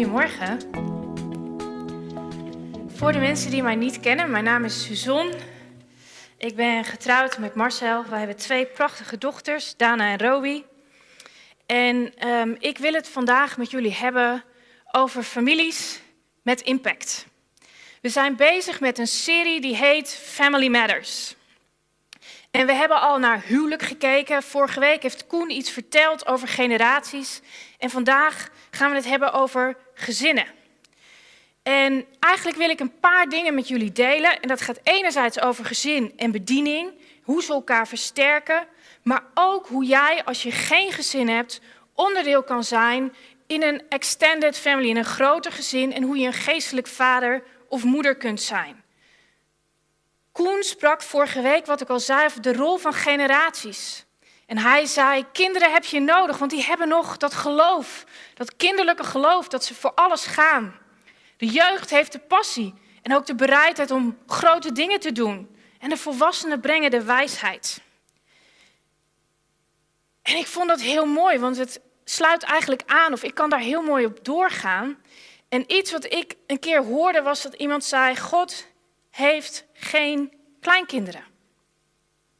Goedemorgen. Voor de mensen die mij niet kennen, mijn naam is Suzon. Ik ben getrouwd met Marcel. Wij hebben twee prachtige dochters, Dana en Roby. En ehm, ik wil het vandaag met jullie hebben over families met impact. We zijn bezig met een serie die heet Family Matters. En we hebben al naar huwelijk gekeken. Vorige week heeft Koen iets verteld over generaties. En vandaag gaan we het hebben over gezinnen. En eigenlijk wil ik een paar dingen met jullie delen. En dat gaat enerzijds over gezin en bediening, hoe ze elkaar versterken, maar ook hoe jij, als je geen gezin hebt, onderdeel kan zijn in een extended family, in een groter gezin, en hoe je een geestelijk vader of moeder kunt zijn. Koen sprak vorige week, wat ik al zei, over de rol van generaties. En hij zei: Kinderen heb je nodig, want die hebben nog dat geloof, dat kinderlijke geloof, dat ze voor alles gaan. De jeugd heeft de passie en ook de bereidheid om grote dingen te doen. En de volwassenen brengen de wijsheid. En ik vond dat heel mooi, want het sluit eigenlijk aan, of ik kan daar heel mooi op doorgaan. En iets wat ik een keer hoorde was dat iemand zei: God heeft geen kleinkinderen.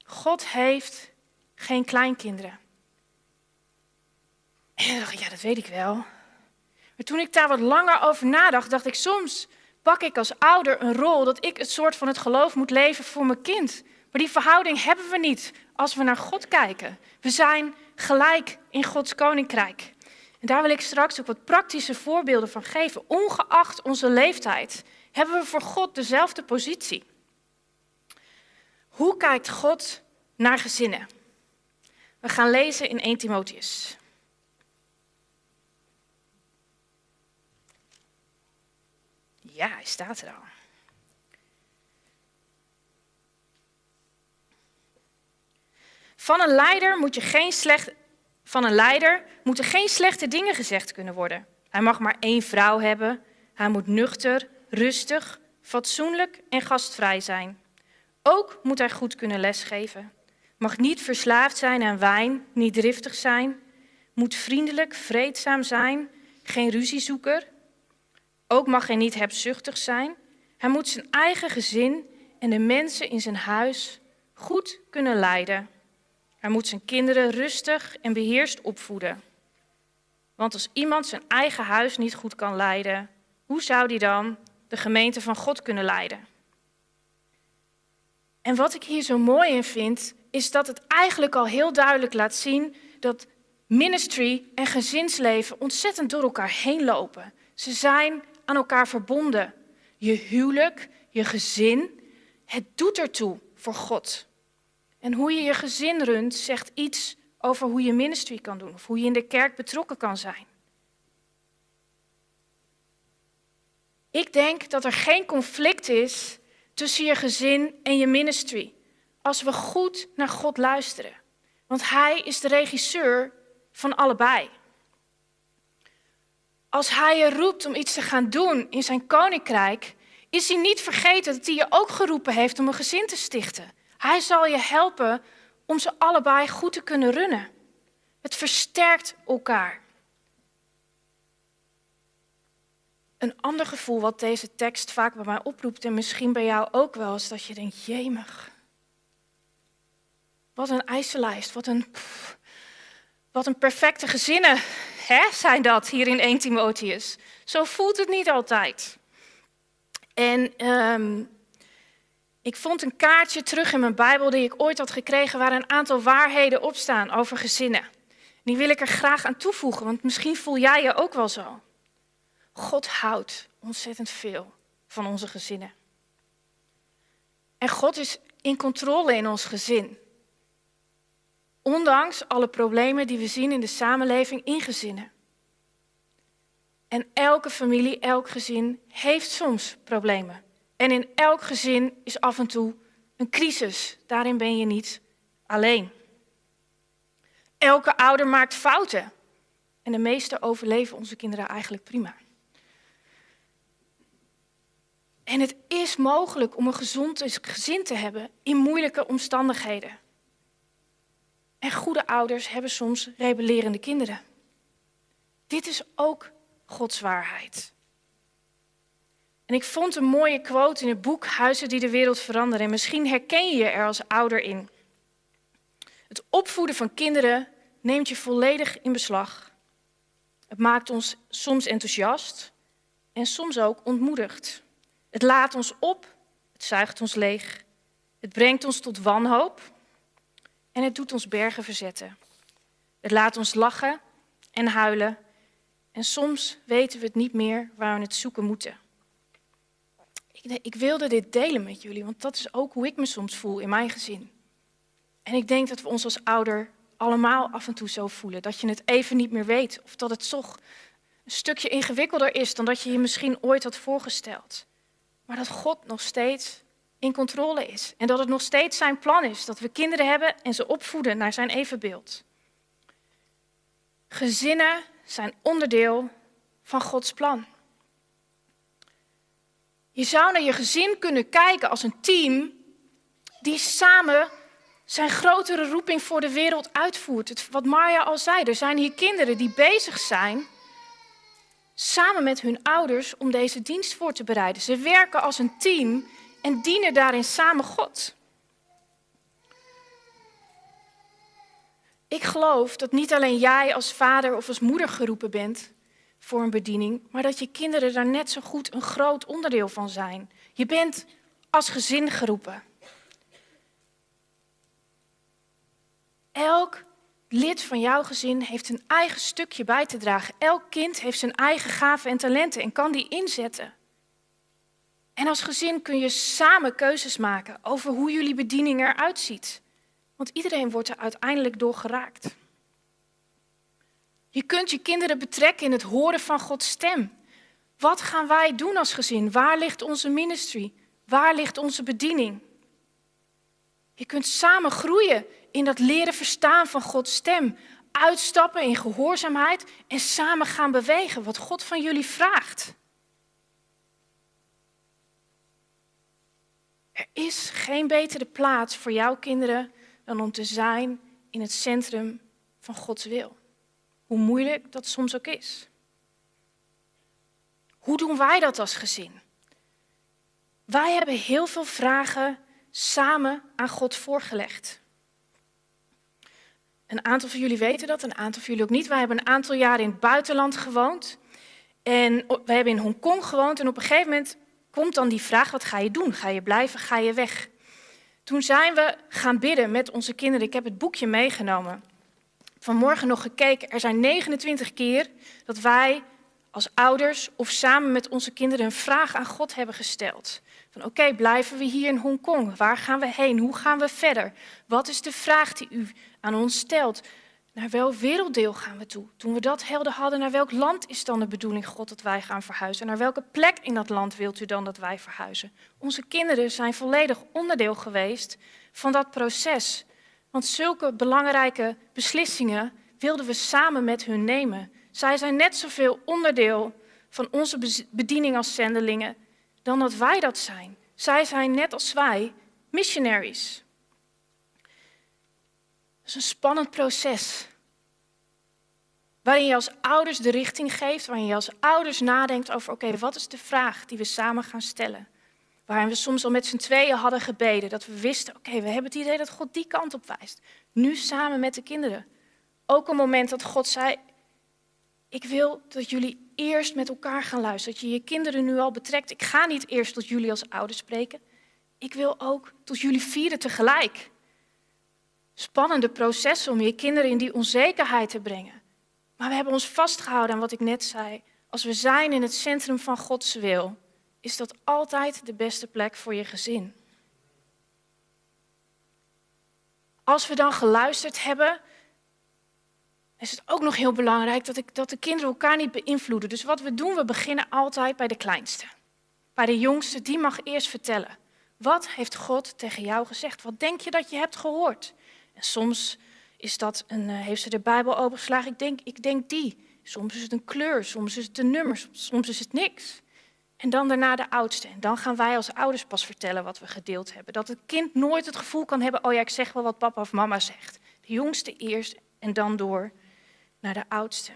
God heeft geen kleinkinderen. En ik dacht, ja, dat weet ik wel. Maar toen ik daar wat langer over nadacht, dacht ik soms pak ik als ouder een rol dat ik het soort van het geloof moet leven voor mijn kind. Maar die verhouding hebben we niet als we naar God kijken. We zijn gelijk in Gods koninkrijk. En daar wil ik straks ook wat praktische voorbeelden van geven. Ongeacht onze leeftijd hebben we voor God dezelfde positie. Hoe kijkt God naar gezinnen? We gaan lezen in 1 Timotheus. Ja, hij staat er al. Van een leider moet je geen slecht, van een leider moeten geen slechte dingen gezegd kunnen worden. Hij mag maar één vrouw hebben. Hij moet nuchter, rustig, fatsoenlijk en gastvrij zijn. Ook moet hij goed kunnen lesgeven. Mag niet verslaafd zijn aan wijn, niet driftig zijn. Moet vriendelijk, vreedzaam zijn, geen ruziezoeker. Ook mag hij niet hebzuchtig zijn. Hij moet zijn eigen gezin en de mensen in zijn huis goed kunnen leiden. Hij moet zijn kinderen rustig en beheerst opvoeden. Want als iemand zijn eigen huis niet goed kan leiden, hoe zou die dan de gemeente van God kunnen leiden? En wat ik hier zo mooi in vind, is dat het eigenlijk al heel duidelijk laat zien dat ministry en gezinsleven ontzettend door elkaar heen lopen. Ze zijn aan elkaar verbonden. Je huwelijk, je gezin, het doet ertoe voor God. En hoe je je gezin runt, zegt iets over hoe je ministry kan doen of hoe je in de kerk betrokken kan zijn. Ik denk dat er geen conflict is tussen je gezin en je ministry als we goed naar God luisteren. Want Hij is de regisseur van allebei. Als Hij je roept om iets te gaan doen in zijn koninkrijk, is Hij niet vergeten dat Hij je ook geroepen heeft om een gezin te stichten. Hij zal je helpen om ze allebei goed te kunnen runnen. Het versterkt elkaar. Een ander gevoel wat deze tekst vaak bij mij oproept, en misschien bij jou ook wel, is dat je denkt: jemig. Wat een eisenlijst, wat een, wat een perfecte gezinnen hè, zijn dat hier in 1 Timotheus. Zo voelt het niet altijd. En um, ik vond een kaartje terug in mijn Bijbel die ik ooit had gekregen waar een aantal waarheden op staan over gezinnen. Die wil ik er graag aan toevoegen, want misschien voel jij je ook wel zo. God houdt ontzettend veel van onze gezinnen. En God is in controle in ons gezin. Ondanks alle problemen die we zien in de samenleving in gezinnen. En elke familie, elk gezin heeft soms problemen. En in elk gezin is af en toe een crisis. Daarin ben je niet alleen. Elke ouder maakt fouten. En de meeste overleven onze kinderen eigenlijk prima. En het is mogelijk om een gezond gezin te hebben in moeilijke omstandigheden. En goede ouders hebben soms rebellerende kinderen. Dit is ook Gods waarheid. En ik vond een mooie quote in het boek Huizen die de wereld veranderen. En misschien herken je je er als ouder in. Het opvoeden van kinderen neemt je volledig in beslag. Het maakt ons soms enthousiast en soms ook ontmoedigd. Het laat ons op, het zuigt ons leeg. Het brengt ons tot wanhoop en het doet ons bergen verzetten. Het laat ons lachen en huilen en soms weten we het niet meer waar we het zoeken moeten. Ik, ik wilde dit delen met jullie, want dat is ook hoe ik me soms voel in mijn gezin. En ik denk dat we ons als ouder allemaal af en toe zo voelen. Dat je het even niet meer weet. Of dat het toch een stukje ingewikkelder is dan dat je je misschien ooit had voorgesteld. Maar dat God nog steeds in controle is. En dat het nog steeds zijn plan is dat we kinderen hebben en ze opvoeden naar zijn evenbeeld. Gezinnen zijn onderdeel van Gods plan. Je zou naar je gezin kunnen kijken als een team die samen zijn grotere roeping voor de wereld uitvoert. Wat Marja al zei, er zijn hier kinderen die bezig zijn samen met hun ouders om deze dienst voor te bereiden. Ze werken als een team en dienen daarin samen God. Ik geloof dat niet alleen jij als vader of als moeder geroepen bent voor een bediening, maar dat je kinderen daar net zo goed een groot onderdeel van zijn. Je bent als gezin geroepen. Elk lid van jouw gezin heeft een eigen stukje bij te dragen. Elk kind heeft zijn eigen gaven en talenten en kan die inzetten. En als gezin kun je samen keuzes maken over hoe jullie bediening eruit ziet. Want iedereen wordt er uiteindelijk door geraakt. Je kunt je kinderen betrekken in het horen van Gods stem. Wat gaan wij doen als gezin? Waar ligt onze ministry? Waar ligt onze bediening? Je kunt samen groeien in dat leren verstaan van Gods stem. Uitstappen in gehoorzaamheid en samen gaan bewegen wat God van jullie vraagt. Er is geen betere plaats voor jouw kinderen dan om te zijn in het centrum van Gods wil. Hoe moeilijk dat soms ook is. Hoe doen wij dat als gezin? Wij hebben heel veel vragen samen aan God voorgelegd. Een aantal van jullie weten dat, een aantal van jullie ook niet. Wij hebben een aantal jaren in het buitenland gewoond. En we hebben in Hongkong gewoond. En op een gegeven moment komt dan die vraag: wat ga je doen? Ga je blijven? Ga je weg? Toen zijn we gaan bidden met onze kinderen. Ik heb het boekje meegenomen. Vanmorgen nog gekeken. Er zijn 29 keer dat wij als ouders of samen met onze kinderen een vraag aan God hebben gesteld. Van oké, blijven we hier in Hongkong? Waar gaan we heen? Hoe gaan we verder? Wat is de vraag die u aan ons stelt? Naar welk werelddeel gaan we toe? Toen we dat helder hadden, naar welk land is dan de bedoeling God dat wij gaan verhuizen? Naar welke plek in dat land wilt u dan dat wij verhuizen? Onze kinderen zijn volledig onderdeel geweest van dat proces. Want zulke belangrijke beslissingen wilden we samen met hun nemen. Zij zijn net zoveel onderdeel van onze bediening als zendelingen dan dat wij dat zijn. Zij zijn net als wij missionaries. Is een spannend proces. Waarin je als ouders de richting geeft, waarin je als ouders nadenkt over: oké, wat is de vraag die we samen gaan stellen? Waarin we soms al met z'n tweeën hadden gebeden, dat we wisten: oké, we hebben het idee dat God die kant op wijst. Nu samen met de kinderen. Ook een moment dat God zei: Ik wil dat jullie eerst met elkaar gaan luisteren. Dat je je kinderen nu al betrekt. Ik ga niet eerst tot jullie als ouders spreken. Ik wil ook tot jullie vieren tegelijk. Spannende processen om je kinderen in die onzekerheid te brengen. Maar we hebben ons vastgehouden aan wat ik net zei. Als we zijn in het centrum van Gods wil, is dat altijd de beste plek voor je gezin. Als we dan geluisterd hebben, is het ook nog heel belangrijk dat, ik, dat de kinderen elkaar niet beïnvloeden. Dus wat we doen, we beginnen altijd bij de kleinste. Bij de jongste, die mag eerst vertellen. Wat heeft God tegen jou gezegd? Wat denk je dat je hebt gehoord? Soms is dat een, uh, heeft ze de Bijbel opengeslagen. Ik denk, ik denk die. Soms is het een kleur, soms is het een nummer, soms is het niks. En dan daarna de oudste. En dan gaan wij als ouders pas vertellen wat we gedeeld hebben. Dat het kind nooit het gevoel kan hebben, oh ja, ik zeg wel wat papa of mama zegt. De jongste eerst en dan door naar de oudste.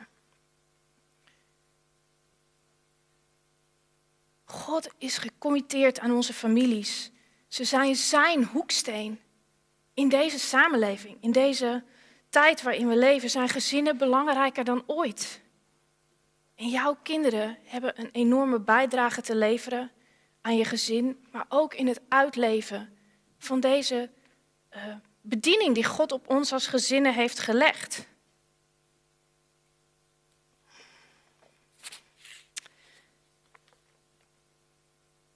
God is gecommitteerd aan onze families. Ze zijn zijn hoeksteen. In deze samenleving, in deze tijd waarin we leven, zijn gezinnen belangrijker dan ooit. En jouw kinderen hebben een enorme bijdrage te leveren aan je gezin, maar ook in het uitleven van deze uh, bediening die God op ons als gezinnen heeft gelegd.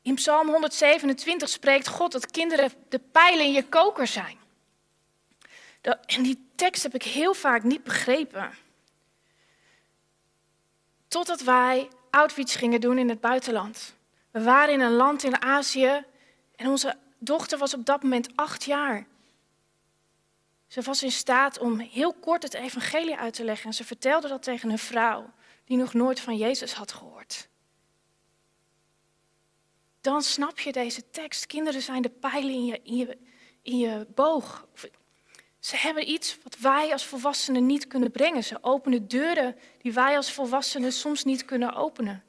In Psalm 127 spreekt God dat kinderen de pijlen in je koker zijn. En die tekst heb ik heel vaak niet begrepen. Totdat wij outreach gingen doen in het buitenland. We waren in een land in Azië en onze dochter was op dat moment acht jaar. Ze was in staat om heel kort het evangelie uit te leggen en ze vertelde dat tegen een vrouw die nog nooit van Jezus had gehoord. Dan snap je deze tekst. Kinderen zijn de pijlen in je, in je, in je boog. Ze hebben iets wat wij als volwassenen niet kunnen brengen. Ze openen deuren die wij als volwassenen soms niet kunnen openen.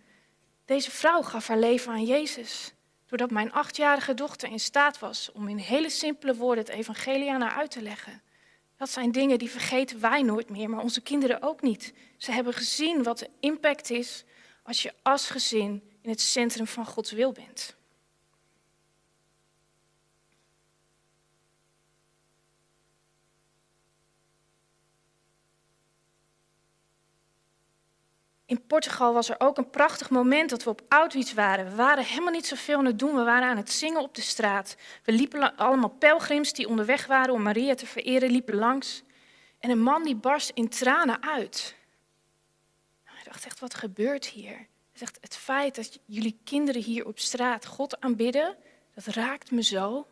Deze vrouw gaf haar leven aan Jezus. Doordat mijn achtjarige dochter in staat was om in hele simpele woorden het evangelie aan haar uit te leggen. Dat zijn dingen die vergeten wij nooit meer, maar onze kinderen ook niet. Ze hebben gezien wat de impact is als je als gezin in het centrum van Gods wil bent. In Portugal was er ook een prachtig moment dat we op Outreach waren. We waren helemaal niet zoveel aan het doen. We waren aan het zingen op de straat. We liepen allemaal pelgrims die onderweg waren om Maria te vereren, liepen langs. En een man die barst in tranen uit. Hij dacht echt, wat gebeurt hier? Zegt, het feit dat jullie kinderen hier op straat God aanbidden, dat raakt me zo.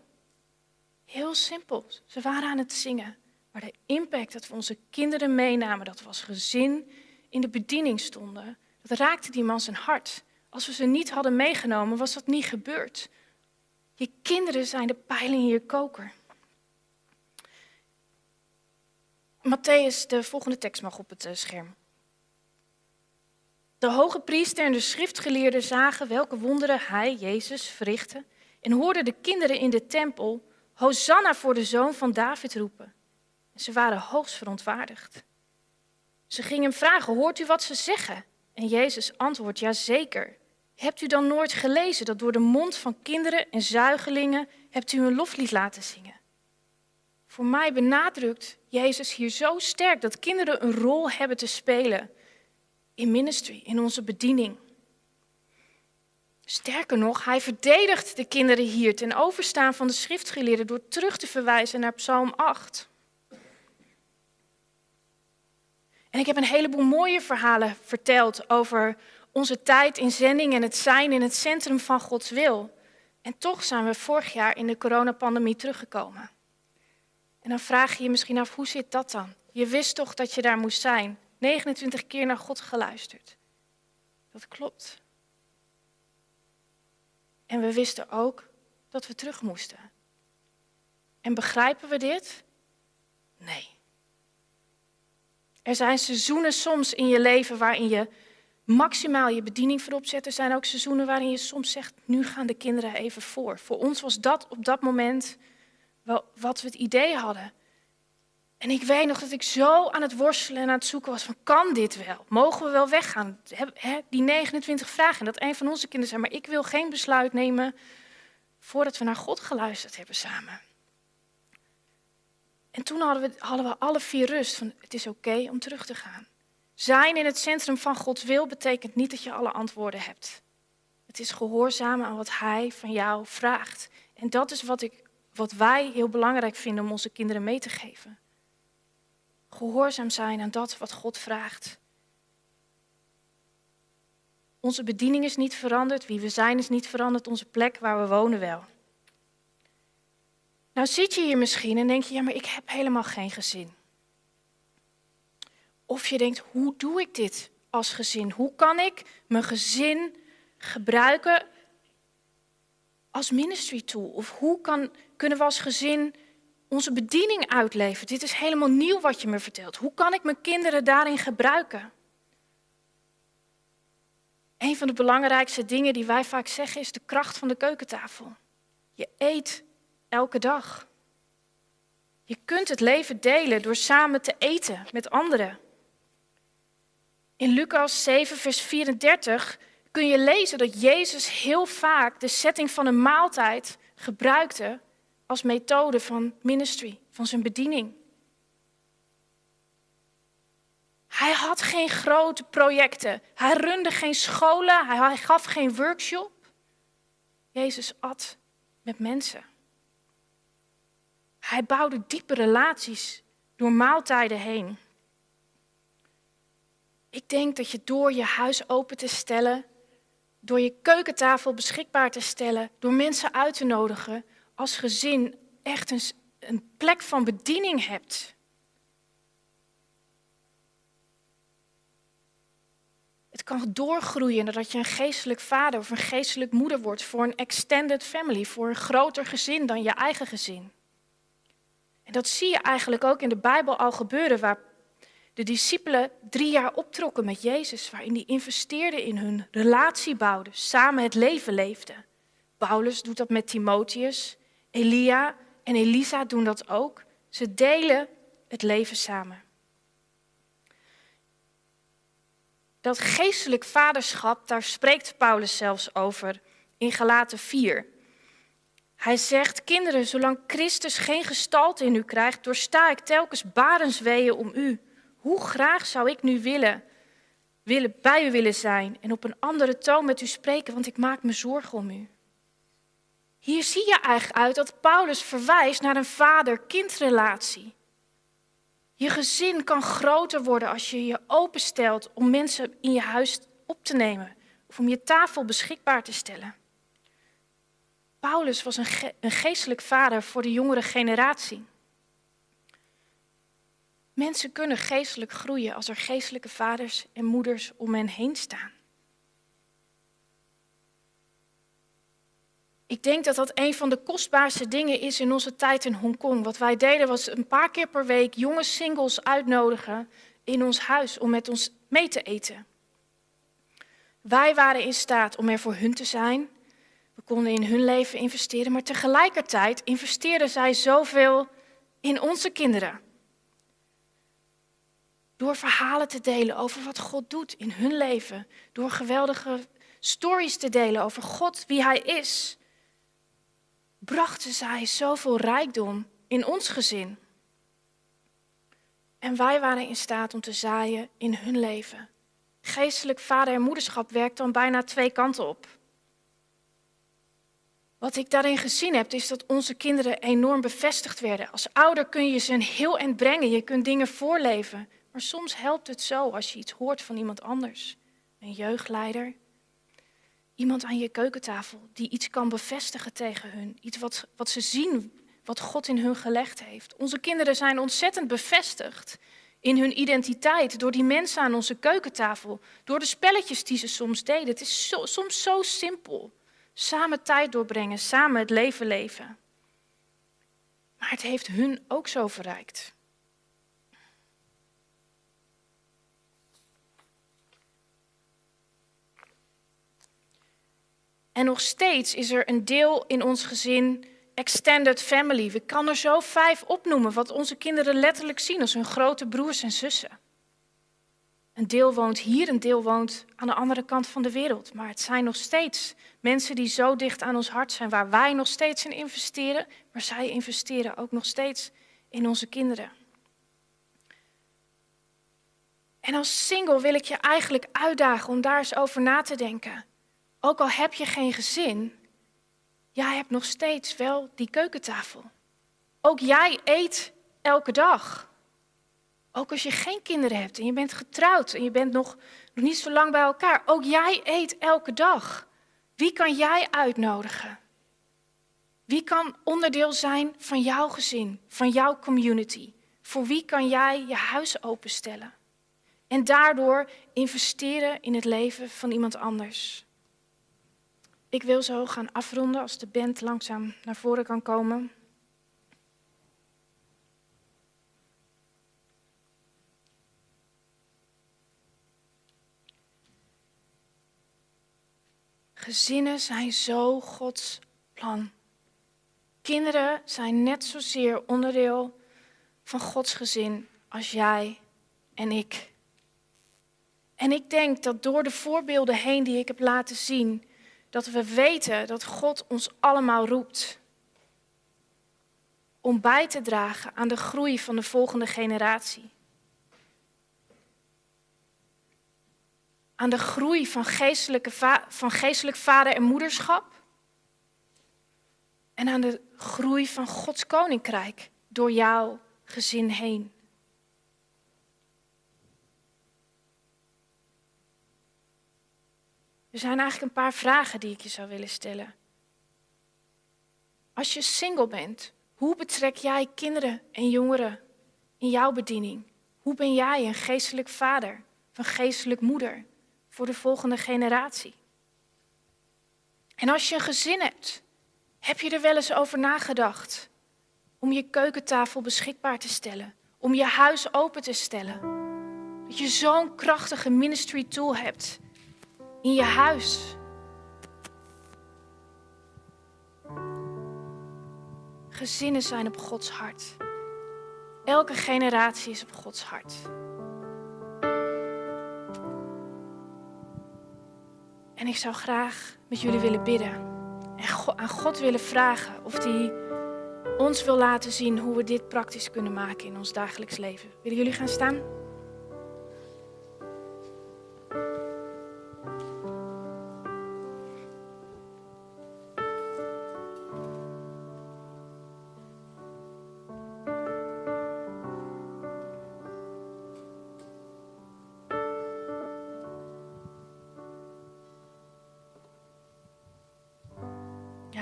Heel simpel. Ze waren aan het zingen. Maar de impact dat we onze kinderen meenamen, dat was gezin in de bediening stonden, dat raakte die man zijn hart. Als we ze niet hadden meegenomen, was dat niet gebeurd. Je kinderen zijn de pijlen in je koker. Matthäus, de volgende tekst mag op het eh, scherm. De hoge priester en de schriftgeleerden zagen welke wonderen hij, Jezus, verrichtte en hoorden de kinderen in de tempel Hosanna voor de zoon van David roepen. En ze waren hoogst verontwaardigd. Ze gingen hem vragen, hoort u wat ze zeggen? En Jezus antwoordt, ja zeker. Hebt u dan nooit gelezen dat door de mond van kinderen en zuigelingen hebt u een loflied laten zingen? Voor mij benadrukt Jezus hier zo sterk dat kinderen een rol hebben te spelen in ministry, in onze bediening. Sterker nog, hij verdedigt de kinderen hier ten overstaan van de schriftgeleerden door terug te verwijzen naar Psalm 8. En ik heb een heleboel mooie verhalen verteld over onze tijd in zending en het zijn in het centrum van Gods wil. En toch zijn we vorig jaar in de coronapandemie teruggekomen. En dan vraag je je misschien af, hoe zit dat dan? Je wist toch dat je daar moest zijn. 29 keer naar God geluisterd. Dat klopt. En we wisten ook dat we terug moesten. En begrijpen we dit? Nee. Er zijn seizoenen soms in je leven waarin je maximaal je bediening voorop zet. Er zijn ook seizoenen waarin je soms zegt, nu gaan de kinderen even voor. Voor ons was dat op dat moment wel wat we het idee hadden. En ik weet nog dat ik zo aan het worstelen en aan het zoeken was van, kan dit wel? Mogen we wel weggaan? Die 29 vragen. En dat een van onze kinderen zei, maar ik wil geen besluit nemen voordat we naar God geluisterd hebben samen. En toen hadden we, hadden we alle vier rust van het is oké om terug te gaan. Zijn in het centrum van Gods wil betekent niet dat je alle antwoorden hebt. Het is gehoorzamen aan wat Hij van jou vraagt. En dat is wat, ik, wat wij heel belangrijk vinden om onze kinderen mee te geven. Gehoorzaam zijn aan dat wat God vraagt. Onze bediening is niet veranderd, wie we zijn is niet veranderd, onze plek waar we wonen wel. Nou zit je hier misschien en denk je, ja, maar ik heb helemaal geen gezin. Of je denkt, hoe doe ik dit als gezin? Hoe kan ik mijn gezin gebruiken als ministry tool? Of hoe kan, kunnen we als gezin onze bediening uitleven? Dit is helemaal nieuw wat je me vertelt. Hoe kan ik mijn kinderen daarin gebruiken? Een van de belangrijkste dingen die wij vaak zeggen is de kracht van de keukentafel. Je eet elke dag. Je kunt het leven delen door samen te eten met anderen. In Lucas 7, vers 34 kun je lezen dat Jezus heel vaak de setting van een maaltijd gebruikte als methode van ministry, van zijn bediening. Hij had geen grote projecten. Hij runde geen scholen. Hij gaf geen workshop. Jezus at met mensen. Hij bouwde diepe relaties door maaltijden heen. Ik denk dat je door je huis open te stellen, door je keukentafel beschikbaar te stellen, door mensen uit te nodigen, als gezin echt een, een plek van bediening hebt. Het kan doorgroeien nadat je een geestelijk vader of een geestelijk moeder wordt voor een extended family, voor een groter gezin dan je eigen gezin. En dat zie je eigenlijk ook in de Bijbel al gebeuren, waar de discipelen drie jaar optrokken met Jezus, waarin die investeerden in hun relatie bouwden, samen het leven leefden. Paulus doet dat met Timotheus, Elia en Elisa doen dat ook. Ze delen het leven samen. Dat geestelijk vaderschap, daar spreekt Paulus zelfs over in Galaten 4. Hij zegt, kinderen, zolang Christus geen gestalte in u krijgt, doorsta ik telkens barensweeën om u. Hoe graag zou ik nu willen, willen, bij u willen zijn en op een andere toon met u spreken, want ik maak me zorgen om u. Hier zie je eigenlijk uit dat Paulus verwijst naar een vader-kindrelatie. Je gezin kan groter worden als je je openstelt om mensen in je huis op te nemen of om je tafel beschikbaar te stellen. Paulus was een, geestelijk vader voor de jongere generatie. Mensen kunnen geestelijk groeien als er geestelijke vaders en moeders om hen heen staan. Ik denk dat dat een van de kostbaarste dingen is in onze tijd in Hongkong. Wat wij deden was een paar keer per week jonge singles uitnodigen in ons huis om met ons mee te eten. Wij waren in staat om er voor hun te zijn. Konden in hun leven investeren, maar tegelijkertijd investeerden zij zoveel in onze kinderen. Door verhalen te delen over wat God doet in hun leven. Door geweldige stories te delen over God, wie Hij is. Brachten zij zoveel rijkdom in ons gezin. En wij waren in staat om te zaaien in hun leven. Geestelijk vader en moederschap werkt dan bijna twee kanten op. Wat ik daarin gezien heb, is dat onze kinderen enorm bevestigd werden. Als ouder kun je ze een heel eind brengen, je kunt dingen voorleven. Maar soms helpt het zo als je iets hoort van iemand anders. Een jeugdleider. Iemand aan je keukentafel die iets kan bevestigen tegen hun. Iets wat, wat ze zien, wat God in hun gelegd heeft. Onze kinderen zijn ontzettend bevestigd in hun identiteit door die mensen aan onze keukentafel. Door de spelletjes die ze soms deden. Het is zo, soms zo simpel. Samen tijd doorbrengen, samen het leven leven. Maar het heeft hun ook zo verrijkt. En nog steeds is er een deel in ons gezin extended family. We kan er zo vijf opnoemen wat onze kinderen letterlijk zien als hun grote broers en zussen. Een deel woont hier, een deel woont aan de andere kant van de wereld. Maar het zijn nog steeds mensen die zo dicht aan ons hart zijn, waar wij nog steeds in investeren, maar zij investeren ook nog steeds in onze kinderen. En als single wil ik je eigenlijk uitdagen om daar eens over na te denken. Ook al heb je geen gezin, jij hebt nog steeds wel die keukentafel. Ook jij eet elke dag. Ook als je geen kinderen hebt en je bent getrouwd en je bent nog, nog niet zo lang bij elkaar. Ook jij eet elke dag. Wie kan jij uitnodigen? Wie kan onderdeel zijn van jouw gezin, van jouw community? Voor wie kan jij je huis openstellen? En daardoor investeren in het leven van iemand anders. Ik wil zo gaan afronden als de band langzaam naar voren kan komen. Gezinnen zijn zo Gods plan. Kinderen zijn net zozeer onderdeel van Gods gezin als jij en ik. En ik denk dat door de voorbeelden heen die ik heb laten zien, dat we weten dat God ons allemaal roept om bij te dragen aan de groei van de volgende generatie. Aan de groei van, geestelijke van geestelijk vader en moederschap. En aan de groei van Gods koninkrijk door jouw gezin heen. Er zijn eigenlijk een paar vragen die ik je zou willen stellen. Als je single bent, hoe betrek jij kinderen en jongeren in jouw bediening? Hoe ben jij een geestelijk vader, een geestelijk moeder voor de volgende generatie? En als je een gezin hebt, heb je er wel eens over nagedacht om je keukentafel beschikbaar te stellen, om je huis open te stellen? Dat je zo'n krachtige ministry tool hebt in je huis. Gezinnen zijn op Gods hart. Elke generatie is op Gods hart. En ik zou graag met jullie willen bidden. En aan God willen vragen of hij ons wil laten zien hoe we dit praktisch kunnen maken in ons dagelijks leven. Willen jullie gaan staan?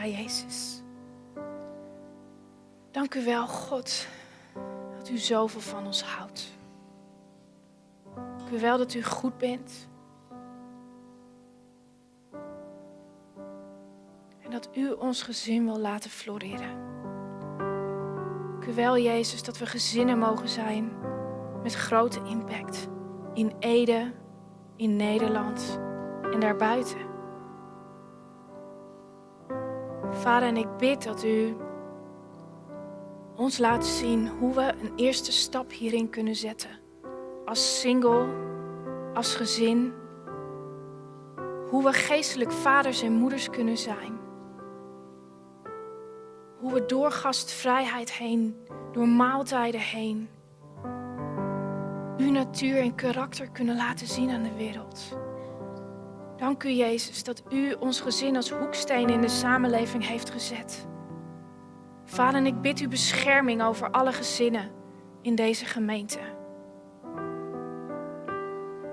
Jezus. Dank u wel, God, dat u zoveel van ons houdt. Dank u wel dat u goed bent. En dat u ons gezin wil laten floreren. Dank u wel, Jezus, dat we gezinnen mogen zijn met grote impact. In Ede, in Nederland en daarbuiten. Vader, en ik bid dat u ons laat zien hoe we een eerste stap hierin kunnen zetten. Als single, als gezin. Hoe we geestelijk vaders en moeders kunnen zijn. Hoe we door gastvrijheid heen, door maaltijden heen, uw natuur en karakter kunnen laten zien aan de wereld. Dank u, Jezus, dat u ons gezin als hoeksteen in de samenleving heeft gezet. Vader, ik bid u bescherming over alle gezinnen in deze gemeente.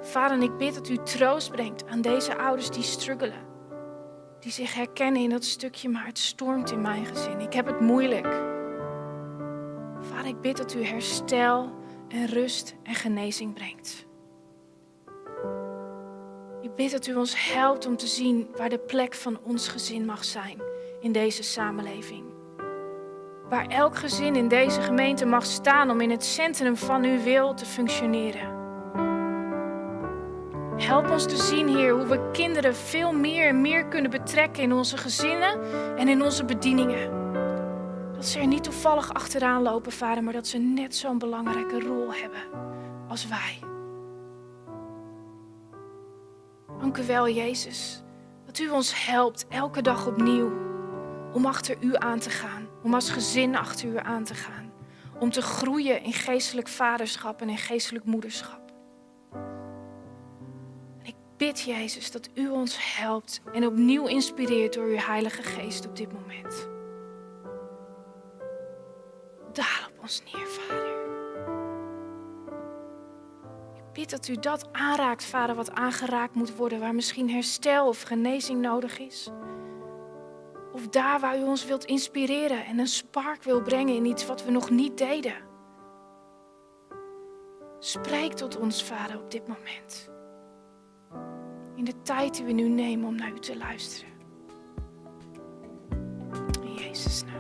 Vader, ik bid dat u troost brengt aan deze ouders die struggelen. Die zich herkennen in dat stukje, maar het stormt in mijn gezin. Ik heb het moeilijk. Vader, ik bid dat u herstel en rust en genezing brengt. Ik bid dat u ons helpt om te zien waar de plek van ons gezin mag zijn in deze samenleving. Waar elk gezin in deze gemeente mag staan om in het centrum van uw wil te functioneren. Help ons te zien, Heer, hoe we kinderen veel meer en meer kunnen betrekken in onze gezinnen en in onze bedieningen. Dat ze er niet toevallig achteraan lopen, Vader, maar dat ze net zo'n belangrijke rol hebben als wij. Dank u wel, Jezus, dat u ons helpt elke dag opnieuw om achter u aan te gaan, om als gezin achter u aan te gaan, om te groeien in geestelijk vaderschap en in geestelijk moederschap. En ik bid, Jezus, dat u ons helpt en opnieuw inspireert door uw Heilige Geest op dit moment. Daal op ons neer, dat u dat aanraakt, Vader, wat aangeraakt moet worden, waar misschien herstel of genezing nodig is. Of daar waar u ons wilt inspireren en een spark wil brengen in iets wat we nog niet deden. Spreek tot ons, Vader, op dit moment. In de tijd die we nu nemen om naar u te luisteren. In Jezus' naam.